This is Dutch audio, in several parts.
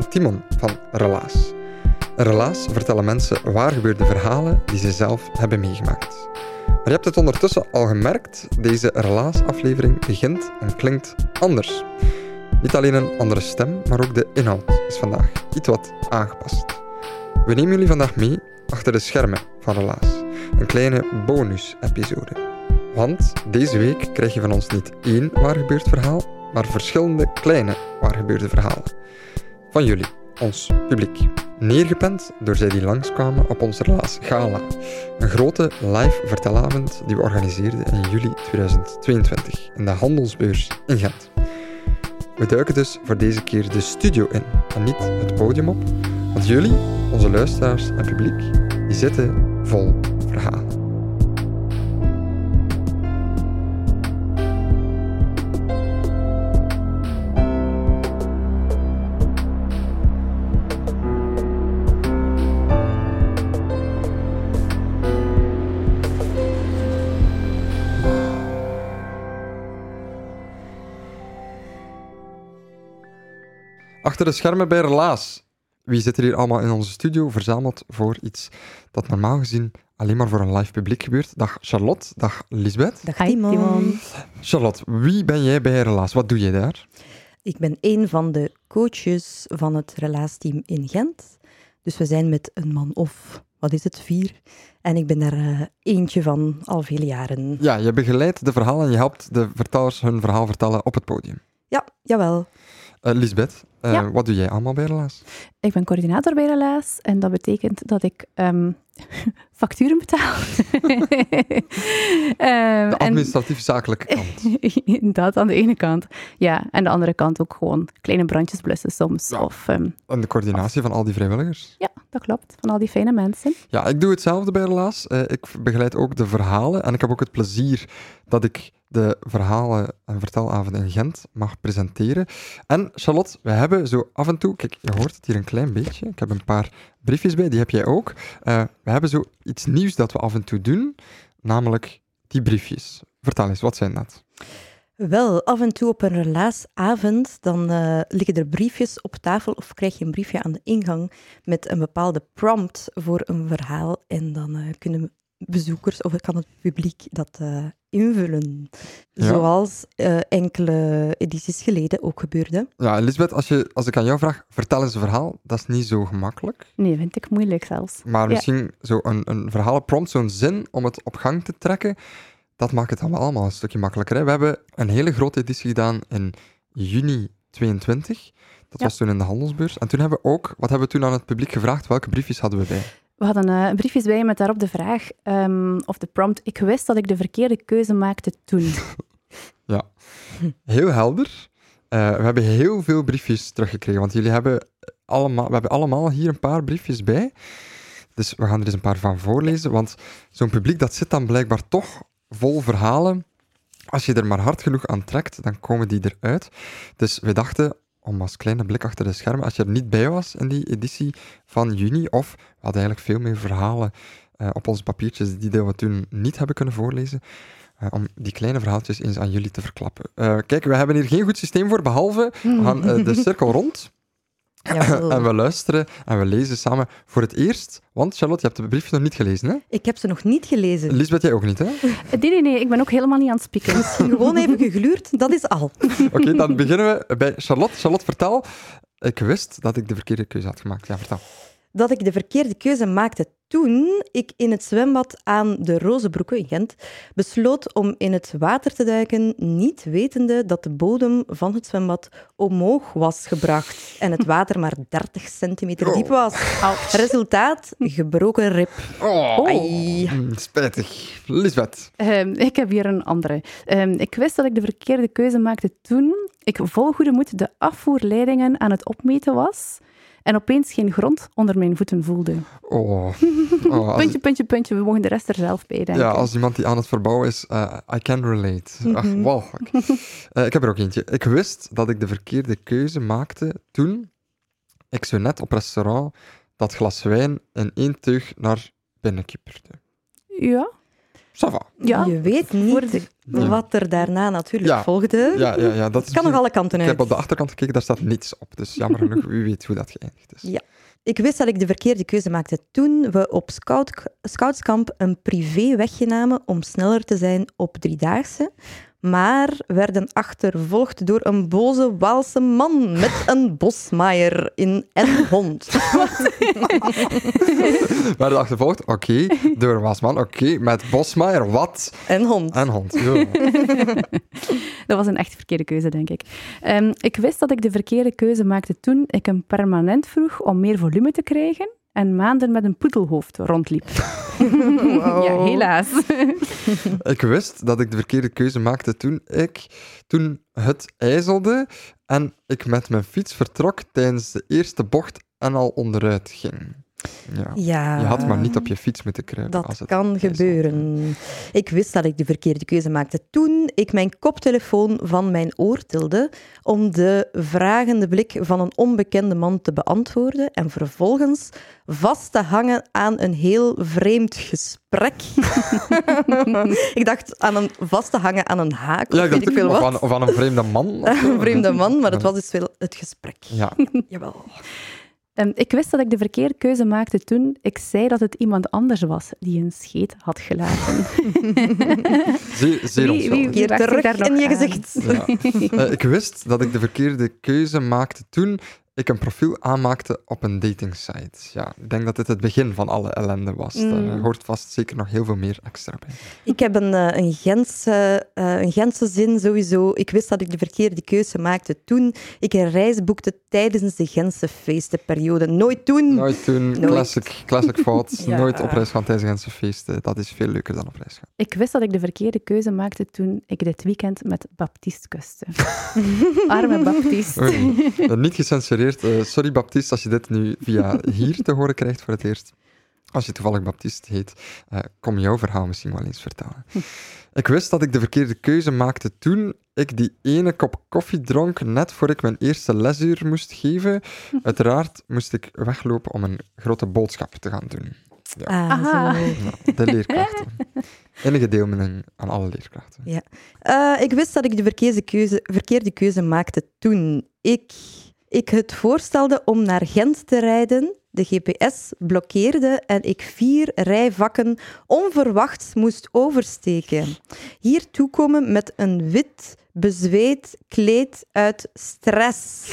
Ben Timon van Relaas. Relaas vertellen mensen waar gebeurde verhalen die ze zelf hebben meegemaakt. Maar je hebt het ondertussen al gemerkt, deze Relaas-aflevering begint en klinkt anders. Niet alleen een andere stem, maar ook de inhoud is vandaag iets wat aangepast. We nemen jullie vandaag mee achter de schermen van Relaas. Een kleine bonus-episode. Want deze week krijg je van ons niet één waar gebeurd verhaal, maar verschillende kleine waar gebeurde verhalen. Van jullie, ons publiek. Neergepend door zij die langskwamen op ons Relaas Gala. Een grote live vertelavond die we organiseerden in juli 2022 in de Handelsbeurs in Gent. We duiken dus voor deze keer de studio in en niet het podium op, want jullie, onze luisteraars en publiek, die zitten vol Achter de schermen bij Relaas. Wie zit er hier allemaal in onze studio verzameld voor iets dat normaal gezien alleen maar voor een live publiek gebeurt? Dag Charlotte, dag Lisbeth. Dag Timon. Charlotte, wie ben jij bij Relaas? Wat doe jij daar? Ik ben een van de coaches van het relaasteam in Gent. Dus we zijn met een man of, wat is het, vier. En ik ben daar eh, eentje van al vele jaren. Ja, je begeleidt de verhalen en je helpt de vertellers hun verhaal vertellen op het podium. Ja, jawel. Eh Lisbeth, eh, Ja. wat doe jij allemaal bij Relaas? Ik ben coördinator bij Relaas en dat betekent dat ik ehm, facturen betaal. Ehm, De en- administratief zakelijke kant. dat aan de ene kant. Ja, en de andere kant ook gewoon kleine brandjes blussen soms. Ja. Of, ehm, En de coördinatie van al die vrijwilligers. ja, dat klopt. Van al die fijne mensen. Ja, ik doe hetzelfde bij Relaas. Eh, ik begeleid ook de verhalen en ik heb ook het plezier dat ik de verhalen en vertelavonden in Gent mag presenteren. En Charlotte, we hebben zo af en toe, kijk, je hoort het hier een klein beetje. Ik heb een paar briefjes bij, die heb jij ook. Eh, we hebben zo iets nieuws dat we af en toe doen, namelijk die briefjes. Vertel eens, wat zijn dat? Wel, af en toe op een relaasavond, dan eh, liggen er briefjes op tafel of krijg je een briefje aan de ingang met een bepaalde prompt voor een verhaal. En dan eh, kunnen bezoekers of kan het publiek dat eh, invullen. Ja. Zoals eh, enkele edities geleden ook gebeurde. Ja, Elisabeth, als, je, als ik aan jou vraag, vertel eens een verhaal, dat is niet zo gemakkelijk. Nee, vind ik moeilijk zelfs. Maar Ja. misschien zo een, een verhalenprompt, zo'n zin om het op gang te trekken, dat maakt het dan wel allemaal een stukje makkelijker. Hè? We hebben een hele grote editie gedaan in juni 22. Dat Ja. was toen in de handelsbeurs. En toen hebben we ook, wat hebben we toen aan het publiek gevraagd? Welke briefjes hadden we bij? We hadden eh, briefjes bij met daarop de vraag, ehm, of de prompt, ik wist dat ik de verkeerde keuze maakte toen. Heel helder. Eh, we hebben heel veel briefjes teruggekregen, want jullie hebben allemaal, we hebben allemaal hier een paar briefjes bij. Dus we gaan er eens een paar van voorlezen, want zo'n publiek dat zit dan blijkbaar toch vol verhalen. Als je er maar hard genoeg aan trekt, dan komen die eruit. Dus we dachten, om als kleine blik achter de schermen, als je er niet bij was in die editie van juni, of we hadden eigenlijk veel meer verhalen eh, op onze papiertjes die we toen niet hebben kunnen voorlezen, eh, om die kleine verhaaltjes eens aan jullie te verklappen. Eh, kijk, we hebben hier geen goed systeem voor, behalve we gaan de cirkel rond Jawel. en we luisteren en we lezen samen voor het eerst. Want Charlotte, je hebt de briefjes nog niet gelezen, hè? Ik heb ze nog niet gelezen. Lisbeth, jij ook niet, hè? Eh, Nee, nee, nee, ik ben ook helemaal niet aan het spieken. Gewoon even gegluurd, dat is al. Oké, dan beginnen we bij Charlotte. Charlotte, vertel. Ik wist dat ik de verkeerde keuze had gemaakt. Ja, vertel. Dat ik de verkeerde keuze maakte toen ik in het zwembad aan de Rozenbroeken in Gent besloot om in het water te duiken, niet wetende dat de bodem van het zwembad omhoog was gebracht en het water maar 30 centimeter diep was. Resultaat, gebroken rib. Oh, mm, spijtig. Lisbeth. Ehm, ik heb hier een andere. Ehm, ik wist dat ik de verkeerde keuze maakte toen ik vol goede moed de afvoerleidingen aan het opmeten was en opeens geen grond onder mijn voeten voelde. Oh. oh Puntje, puntje, puntje. We mogen de rest er zelf bij denken. ja, als iemand die aan het verbouwen is, eh, I can relate. Ach, walgelijk. Eh, ik heb er ook eentje. Ik wist dat ik de verkeerde keuze maakte toen ik zo net op restaurant dat glas wijn in één teug naar binnen kipperde. Ja? Ça va. Ja. Je weet niet de- wat er daarna natuurlijk Ja. volgde. Ja, ja, ja, dat kan nog alle kanten Ik uit. heb op de achterkant gekeken, daar staat niets op. Dus jammer genoeg, u weet hoe dat geëindigd is. Ja. Ik wist dat ik de verkeerde keuze maakte toen we op scout, Scoutskamp een privéwegje namen om sneller te zijn op driedaagse, maar werden achtervolgd door een boze Waalse man met een bosmaaier in en hond. We werden achtervolgd, oké, door een wasman, oké, met Bosmaier, wat? En hond. En hond. Ja. Dat was een echt verkeerde keuze, denk ik. Ehm, ik wist dat ik de verkeerde keuze maakte toen ik hem permanent vroeg om meer volume te krijgen en maanden met een poedelhoofd rondliep. Ja, helaas. Ik wist dat ik de verkeerde keuze maakte toen ik toen het ijzelde en ik met mijn fiets vertrok tijdens de eerste bocht en al onderuit ging. Ja. Ja. Je had maar niet op je fiets moeten kruipen. als Dat het kan gebeuren. Ik wist dat ik de verkeerde keuze maakte toen ik mijn koptelefoon van mijn oor tilde om de vragende blik van een onbekende man te beantwoorden en vervolgens vast te hangen aan een heel vreemd gesprek. ik dacht aan een vast te hangen aan een haak, Ja, of weet ik veel of, wat. aan, of aan een vreemde man. Een vreemde man, maar het was dus wel het gesprek. Ja, Jawel. Ehm, ik wist dat ik de verkeerde keuze maakte toen ik zei dat het iemand anders was die een scheet had gelaten. zeer, zeer Wie- wie- terug in je gezicht. Ja. Eh, ik wist dat ik de verkeerde keuze maakte toen ik een profiel aanmaakte op een datingsite. Ja, ik denk dat dit het begin van alle ellende was. Daar Mm. hoort vast zeker nog heel veel meer extra bij. Ik heb een, eh, een, Gentse, eh, een Gentse zin sowieso. Ik wist dat ik de verkeerde keuze maakte toen ik een reis boekte tijdens de Gentse feestenperiode. Nooit toen. Nooit toen, Nooit. classic, classic fout. Ja. Nooit op reis gaan tijdens Gentse feesten. Dat is veel leuker dan op reis gaan. Ik wist dat ik de verkeerde keuze maakte toen ik dit weekend met Baptiste kuste. Arme Baptiste. Niet gecensureerd. Eh, sorry Baptiste, als je dit nu via hier te horen krijgt voor het eerst. Als je toevallig Baptiste heet, eh, kom jouw verhaal misschien wel eens vertellen. Ik wist dat ik de verkeerde keuze maakte toen ik die ene kop koffie dronk net voor ik mijn eerste lesuur moest geven. Uiteraard moest ik weglopen om een grote boodschap te gaan doen. Ah. Ja, de leerkrachten. Enige deelneming aan alle leerkrachten. Eh, ik wist dat ik de verkeerde keuze, verkeerde keuze maakte toen ik, ik het voorstelde om naar Gent te rijden. De GPS blokkeerde en ik vier rijvakken onverwachts moest oversteken. Hier toekomen met een wit, bezweet kleed uit stress.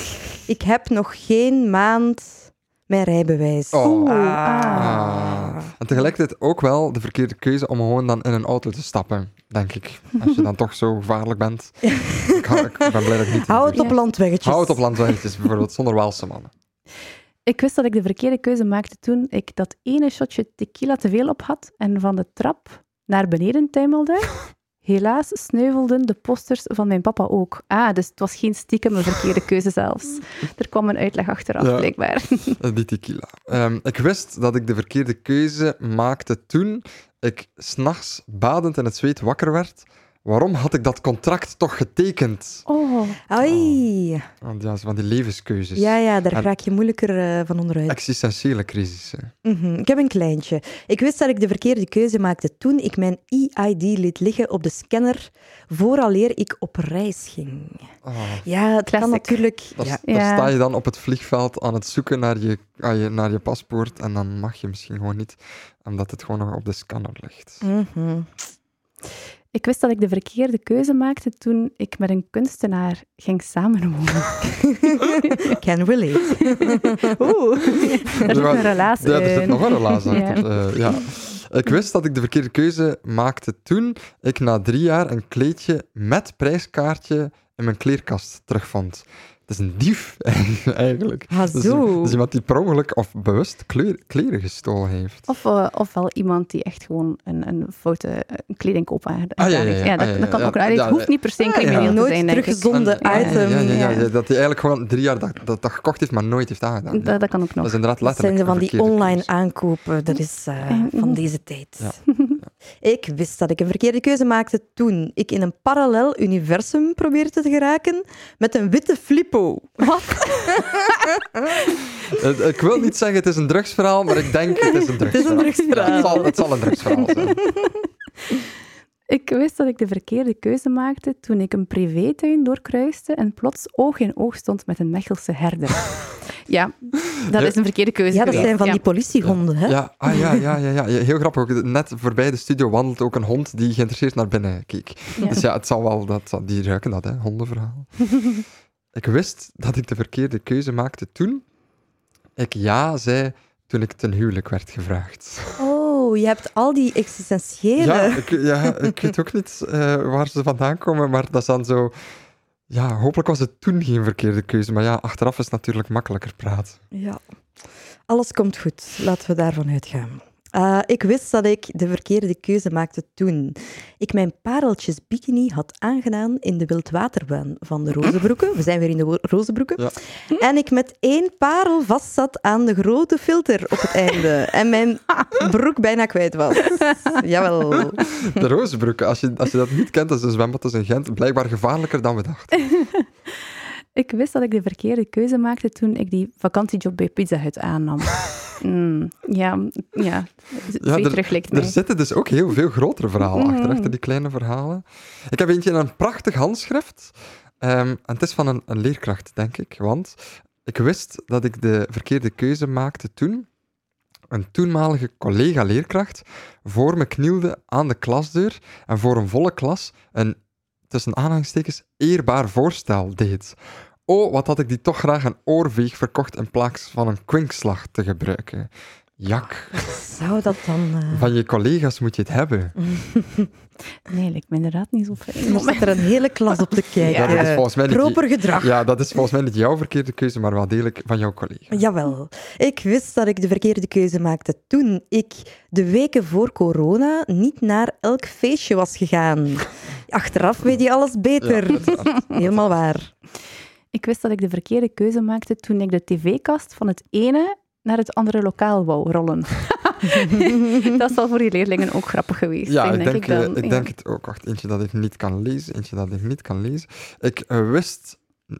Ik heb nog geen maand mijn rijbewijs. Oh. Ah. Ah. En tegelijkertijd ook wel de verkeerde keuze om gewoon dan in een auto te stappen, denk ik. Als je dan toch zo gevaarlijk bent. Ik, hou- ik ben blij dat ik niet... Hou het op landweggetjes. Hou het op landweggetjes bijvoorbeeld, zonder Waalse mannen. Ik wist dat ik de verkeerde keuze maakte toen ik dat ene shotje tequila te veel op had en van de trap naar beneden tuimelde. Helaas sneuvelden de posters van mijn papa ook. Ah, dus het was geen stiekem een verkeerde keuze zelfs. Er kwam een uitleg achteraf, Ja. blijkbaar. Die tequila. Ehm, ik wist dat ik de verkeerde keuze maakte toen ik s'nachts badend in het zweet wakker werd. Waarom had ik dat contract toch getekend? Oh, Ai. Want ja, van die levenskeuzes. Ja, ja, daar En- raak je moeilijker eh, van onderuit. Existentiële crisissen. Mhm, Ik heb een kleintje. Ik wist dat ik de verkeerde keuze maakte toen ik mijn EID liet liggen op de scanner vooraleer ik op reis ging. Ah, Ja, het kan Classic. natuurlijk... daar, Ja. daar Ja. sta je dan op het vliegveld aan het zoeken naar je, aan je, naar je paspoort en dan mag je misschien gewoon niet, omdat het gewoon nog op de scanner ligt. Mhm. Ik wist dat ik de verkeerde keuze maakte toen ik met een kunstenaar ging samenwonen. Can relate. Oeh, daar zit een relatie Ja, er zit nog een relatie Ja. achter. Eh, ja. Ik wist dat ik de verkeerde keuze maakte toen ik na drie jaar een kleedje met prijskaartje in mijn kleerkast terugvond. Het is een dief, eigenlijk. Ah, Dus, zo. dus iemand die per ongeluk of bewust kleur- kleren gestolen heeft. Of, eh, ofwel iemand die echt gewoon een, een foute eh, kledingkoop aan Ah, ja, ja, ja. dat, Ah, ja, dat kan ja. ook. het hoeft ja. niet per se een ja. crimineel te Nooit zijn, denk ik. teruggezonden En- item. Ja, ja, ja, ja. ja, dat hij eigenlijk gewoon drie jaar dat, dat, dat gekocht heeft, maar nooit heeft aangedaan. Dat, dat kan ook Dat nog. is inderdaad Dat zijn ze van een die online aankopen. Dat is eh, van deze tijd. Ik wist dat ik een verkeerde keuze maakte toen ik in een parallel universum probeerde te geraken met een witte flippo. Wat? Eh, Ik wil niet zeggen het is een drugsverhaal, maar ik denk het is een drugsverhaal. drugsverhaal. Ja, het, zal, het zal een drugsverhaal zijn. Ik wist dat ik de verkeerde keuze maakte toen ik een privétuin doorkruiste en plots oog in oog stond met een Mechelse herder. ja, dat is een verkeerde keuze Ja, dat geweest. zijn van Ja. die politiehonden, hè? Ja, ah, ja, ja, ja, ja, heel grappig. Ook, net voorbij de studio wandelt ook een hond die geïnteresseerd naar binnen keek. Ja. Dus ja, het zal wel, dat, die ruiken dat, hè, hondenverhaal. ik wist dat ik de verkeerde keuze maakte toen ik ja zei toen ik ten huwelijk werd gevraagd. Oh, je hebt al die existentiële... Ja, ik, ja, ik weet ook niet eh, waar ze vandaan komen, maar dat is dan zo... Ja, hopelijk was het toen geen verkeerde keuze, maar ja, achteraf is het natuurlijk makkelijker praten. Ja. Alles komt goed. Laten we daarvan uitgaan. Eh, ik wist dat ik de verkeerde keuze maakte toen ik mijn pareltjes bikini had aangedaan in de wildwaterbaan van de Rozenbroeken. We zijn weer in de Rozenbroeken. Ja. En ik met één parel vastzat aan de grote filter op het einde. En mijn broek bijna kwijt was. Jawel. De Rozenbroeken, als je, als je dat niet kent, dat is een zwembad in Gent, blijkbaar gevaarlijker dan we dachten. Ik wist dat ik de verkeerde keuze maakte toen ik die vakantiejob bij Pizza Hut aannam. Mm, ja, ja. Ja, er- lijkt Er zitten dus ook heel veel grotere verhalen Mm. achter, achter die kleine verhalen. Ik heb eentje in een prachtig handschrift. Ehm, en het is van een, een leerkracht, denk ik. Want ik wist dat ik de verkeerde keuze maakte toen een toenmalige collega-leerkracht voor me knielde aan de klasdeur en voor een volle klas een, tussen aanhalingstekens, eerbaar voorstel deed. Oh, wat had ik die toch graag een oorveeg verkocht in plaats van een kwinkslag te gebruiken. Jak. Zou dat dan... eh, Van je collega's moet je het hebben. Nee, lijkt me inderdaad niet zo fijn. Er zit er een hele klas op te kijken. Ja, dat is volgens mij niet Proper gedrag. Ja, dat is volgens mij niet jouw verkeerde keuze, maar wel degelijk van jouw collega. Jawel. Ik wist dat ik de verkeerde keuze maakte toen ik de weken voor corona niet naar elk feestje was gegaan. Achteraf weet je alles beter. Ja, Helemaal waar. Ik wist dat ik de verkeerde keuze maakte toen ik de tv-kast van het ene naar het andere lokaal wou rollen. dat zal voor die leerlingen ook grappig geweest Ja, zijn, ik denk denk, ik dan. eh, ik Ja. denk het ook. Wacht, eentje dat ik niet kan lezen, eentje dat ik niet kan lezen. Ik eh, wist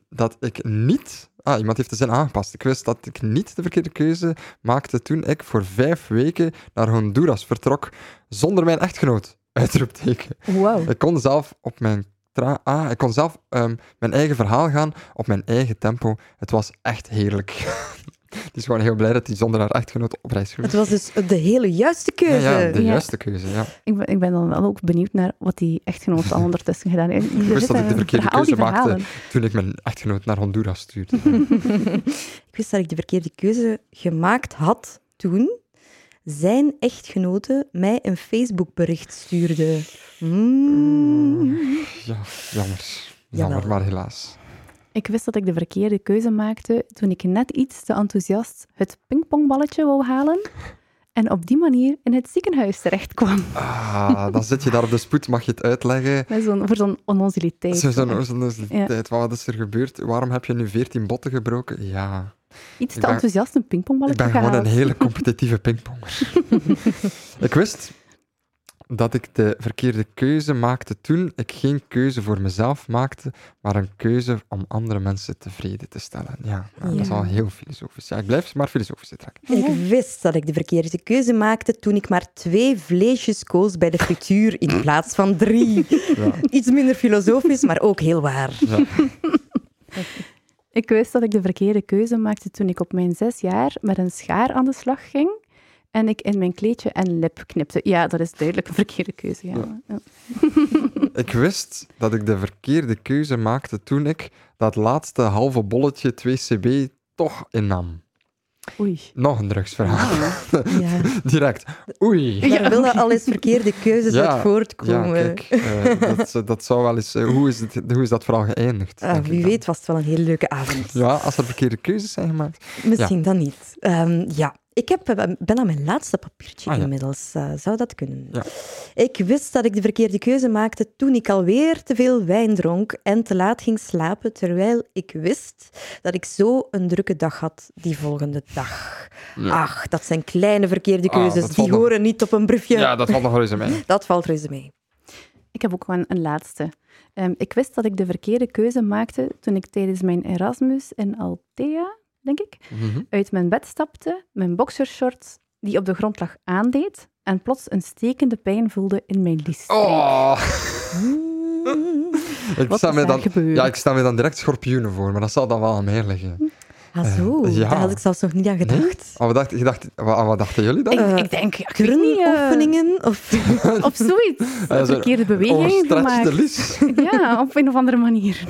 dat ik niet... Ah, iemand heeft de zin aangepast. Ik wist dat ik niet de verkeerde keuze maakte toen ik voor vijf weken naar Honduras vertrok zonder mijn echtgenoot. Uitroepteken. Wow. Ik kon zelf op mijn... Tra ah, ik kon zelf ehm, mijn eigen verhaal gaan op mijn eigen tempo. Het was echt heerlijk. Die is gewoon heel blij dat hij zonder haar echtgenoot op reis Het geweest was dus de hele juiste keuze. ja, de Ja. juiste keuze, ja. Ik ben, ik ben dan wel ook benieuwd naar wat die echtgenoot al ondertussen gedaan heeft. Ik wist dat ik de verkeerde keuze maakte verhalen. toen ik mijn echtgenoot naar Honduras stuurde. Ik wist dat ik de verkeerde keuze gemaakt had toen zijn echtgenote mij een Facebookbericht stuurde. Mm. Ja, jammer. Jawel. Jammer, maar helaas. Ik wist dat ik de verkeerde keuze maakte toen ik net iets te enthousiast het pingpongballetje wou halen en op die manier in het ziekenhuis terecht kwam. Ah, dan zit je daar op de spoed, mag je het uitleggen. Met zo'n, voor zo'n onnozeliteit. Zo- Zo'n tijd, wat is er gebeurd? Waarom heb je nu 14 botten gebroken? Ja, Iets te ik ben- enthousiast een ik pingpongballetje ben gewoon een hele competitieve pingponger. ik wist dat ik de verkeerde keuze maakte toen ik geen keuze voor mezelf maakte, maar een keuze om andere mensen tevreden te stellen. Ja, nou, dat is al heel filosofisch. Ja, ik blijf maar filosofisch trekken. Ik wist dat ik de verkeerde keuze maakte toen ik maar twee vleesjes koos bij de frituur in plaats van drie. Ja. Iets minder filosofisch, maar ook heel waar. Ik wist dat ik de verkeerde keuze maakte toen ik op mijn zes jaar met een schaar aan de slag ging en ik in mijn kleedje en lip knipte. Ja, dat is duidelijk een verkeerde keuze. Ja. Ja. Ik wist dat ik de verkeerde keuze maakte toen ik dat laatste halve bolletje 2CB toch innam. Oei. Nog een drugsverhaal. Ja. Direct. Oei. Daar willen al eens verkeerde keuzes Ja, uit Ja, voortkomen. kijk, eh, dat, dat zou wel eens... eh, hoe, is het, hoe is dat verhaal geëindigd? Ah, wie weet was het wel een hele leuke avond. Ja, als er verkeerde keuzes zijn gemaakt. Misschien dan niet. Ehm, ja, ik heb, eh, ben aan mijn laatste papiertje Ah, ja. inmiddels. Eh, zou dat kunnen? Ja. Ik wist dat ik de verkeerde keuze maakte toen ik alweer te veel wijn dronk en te laat ging slapen, terwijl ik wist dat ik zo een drukke dag had die volgende dag. Ja. Ach, dat zijn kleine verkeerde Ah, keuzes. die nog- horen niet op een briefje. Ja, dat valt nog wel eens mij. Dat valt reuze mee. Ik heb ook gewoon een laatste. Ehm, ik wist dat ik de verkeerde keuze maakte toen ik tijdens mijn Erasmus in Altea, denk ik, Mhm. uit mijn bed stapte, mijn boxershorts die op de grond lag aandeed en plots een stekende pijn voelde in mijn liesstreek. Oh. Ik Wat sta me dan, gebeurd? ja, ik sta me dan direct schorpioenen voor, maar dat zal dan wel aan mij liggen. Ah, zo. Eh, ja. Daar had ik zelfs nog niet aan gedacht. Oh, wat, dacht, je dacht, wat, wat dachten jullie dan? Ik, Eh, ik denk, ik eh, Turnoefeningen? Of... of zoiets. Een verkeerde beweging Overstretch gemaakt. de. Ja, op een of andere manier.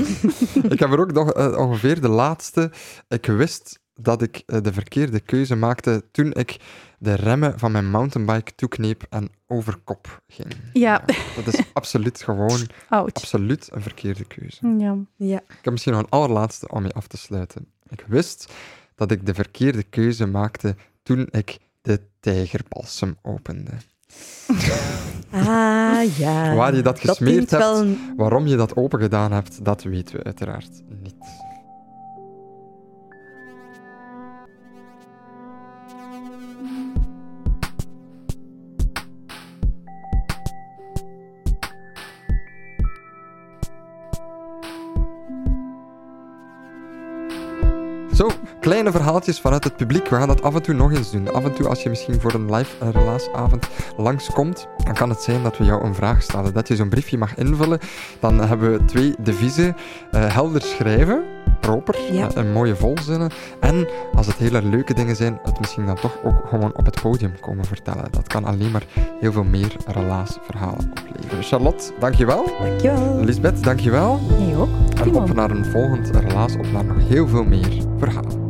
ik heb er ook nog ongeveer de laatste. Ik wist dat ik de verkeerde keuze maakte toen ik de remmen van mijn mountainbike toekneep en over kop ging. Ja. Dat is absoluut gewoon, Ouch. absoluut een verkeerde keuze. Ja. Ja. Ik heb misschien nog een allerlaatste om mee af te sluiten. Ik wist dat ik de verkeerde keuze maakte toen ik de tijgerbalsem opende. Ah, ja. Waar je dat gesmeerd hebt. een- Waarom je dat open gedaan hebt, dat weten we uiteraard niet. Kleine verhaaltjes vanuit het publiek. We gaan dat af en toe nog eens doen. Af en toe, als je misschien voor een live eh, relaasavond langskomt, dan kan het zijn dat we jou een vraag stellen. Dat je zo'n briefje mag invullen. Dan hebben we twee deviezen. Eh, helder schrijven, proper, Ja. eh, en mooie volzinnen. En als het hele leuke dingen zijn, het misschien dan toch ook gewoon op het podium komen vertellen. Dat kan alleen maar heel veel meer relaasverhalen opleveren. Charlotte, dankjewel. Dankjewel. Lisbeth, dankjewel. Jij ook? En op naar een volgend relaas, op naar nog heel veel meer verhalen.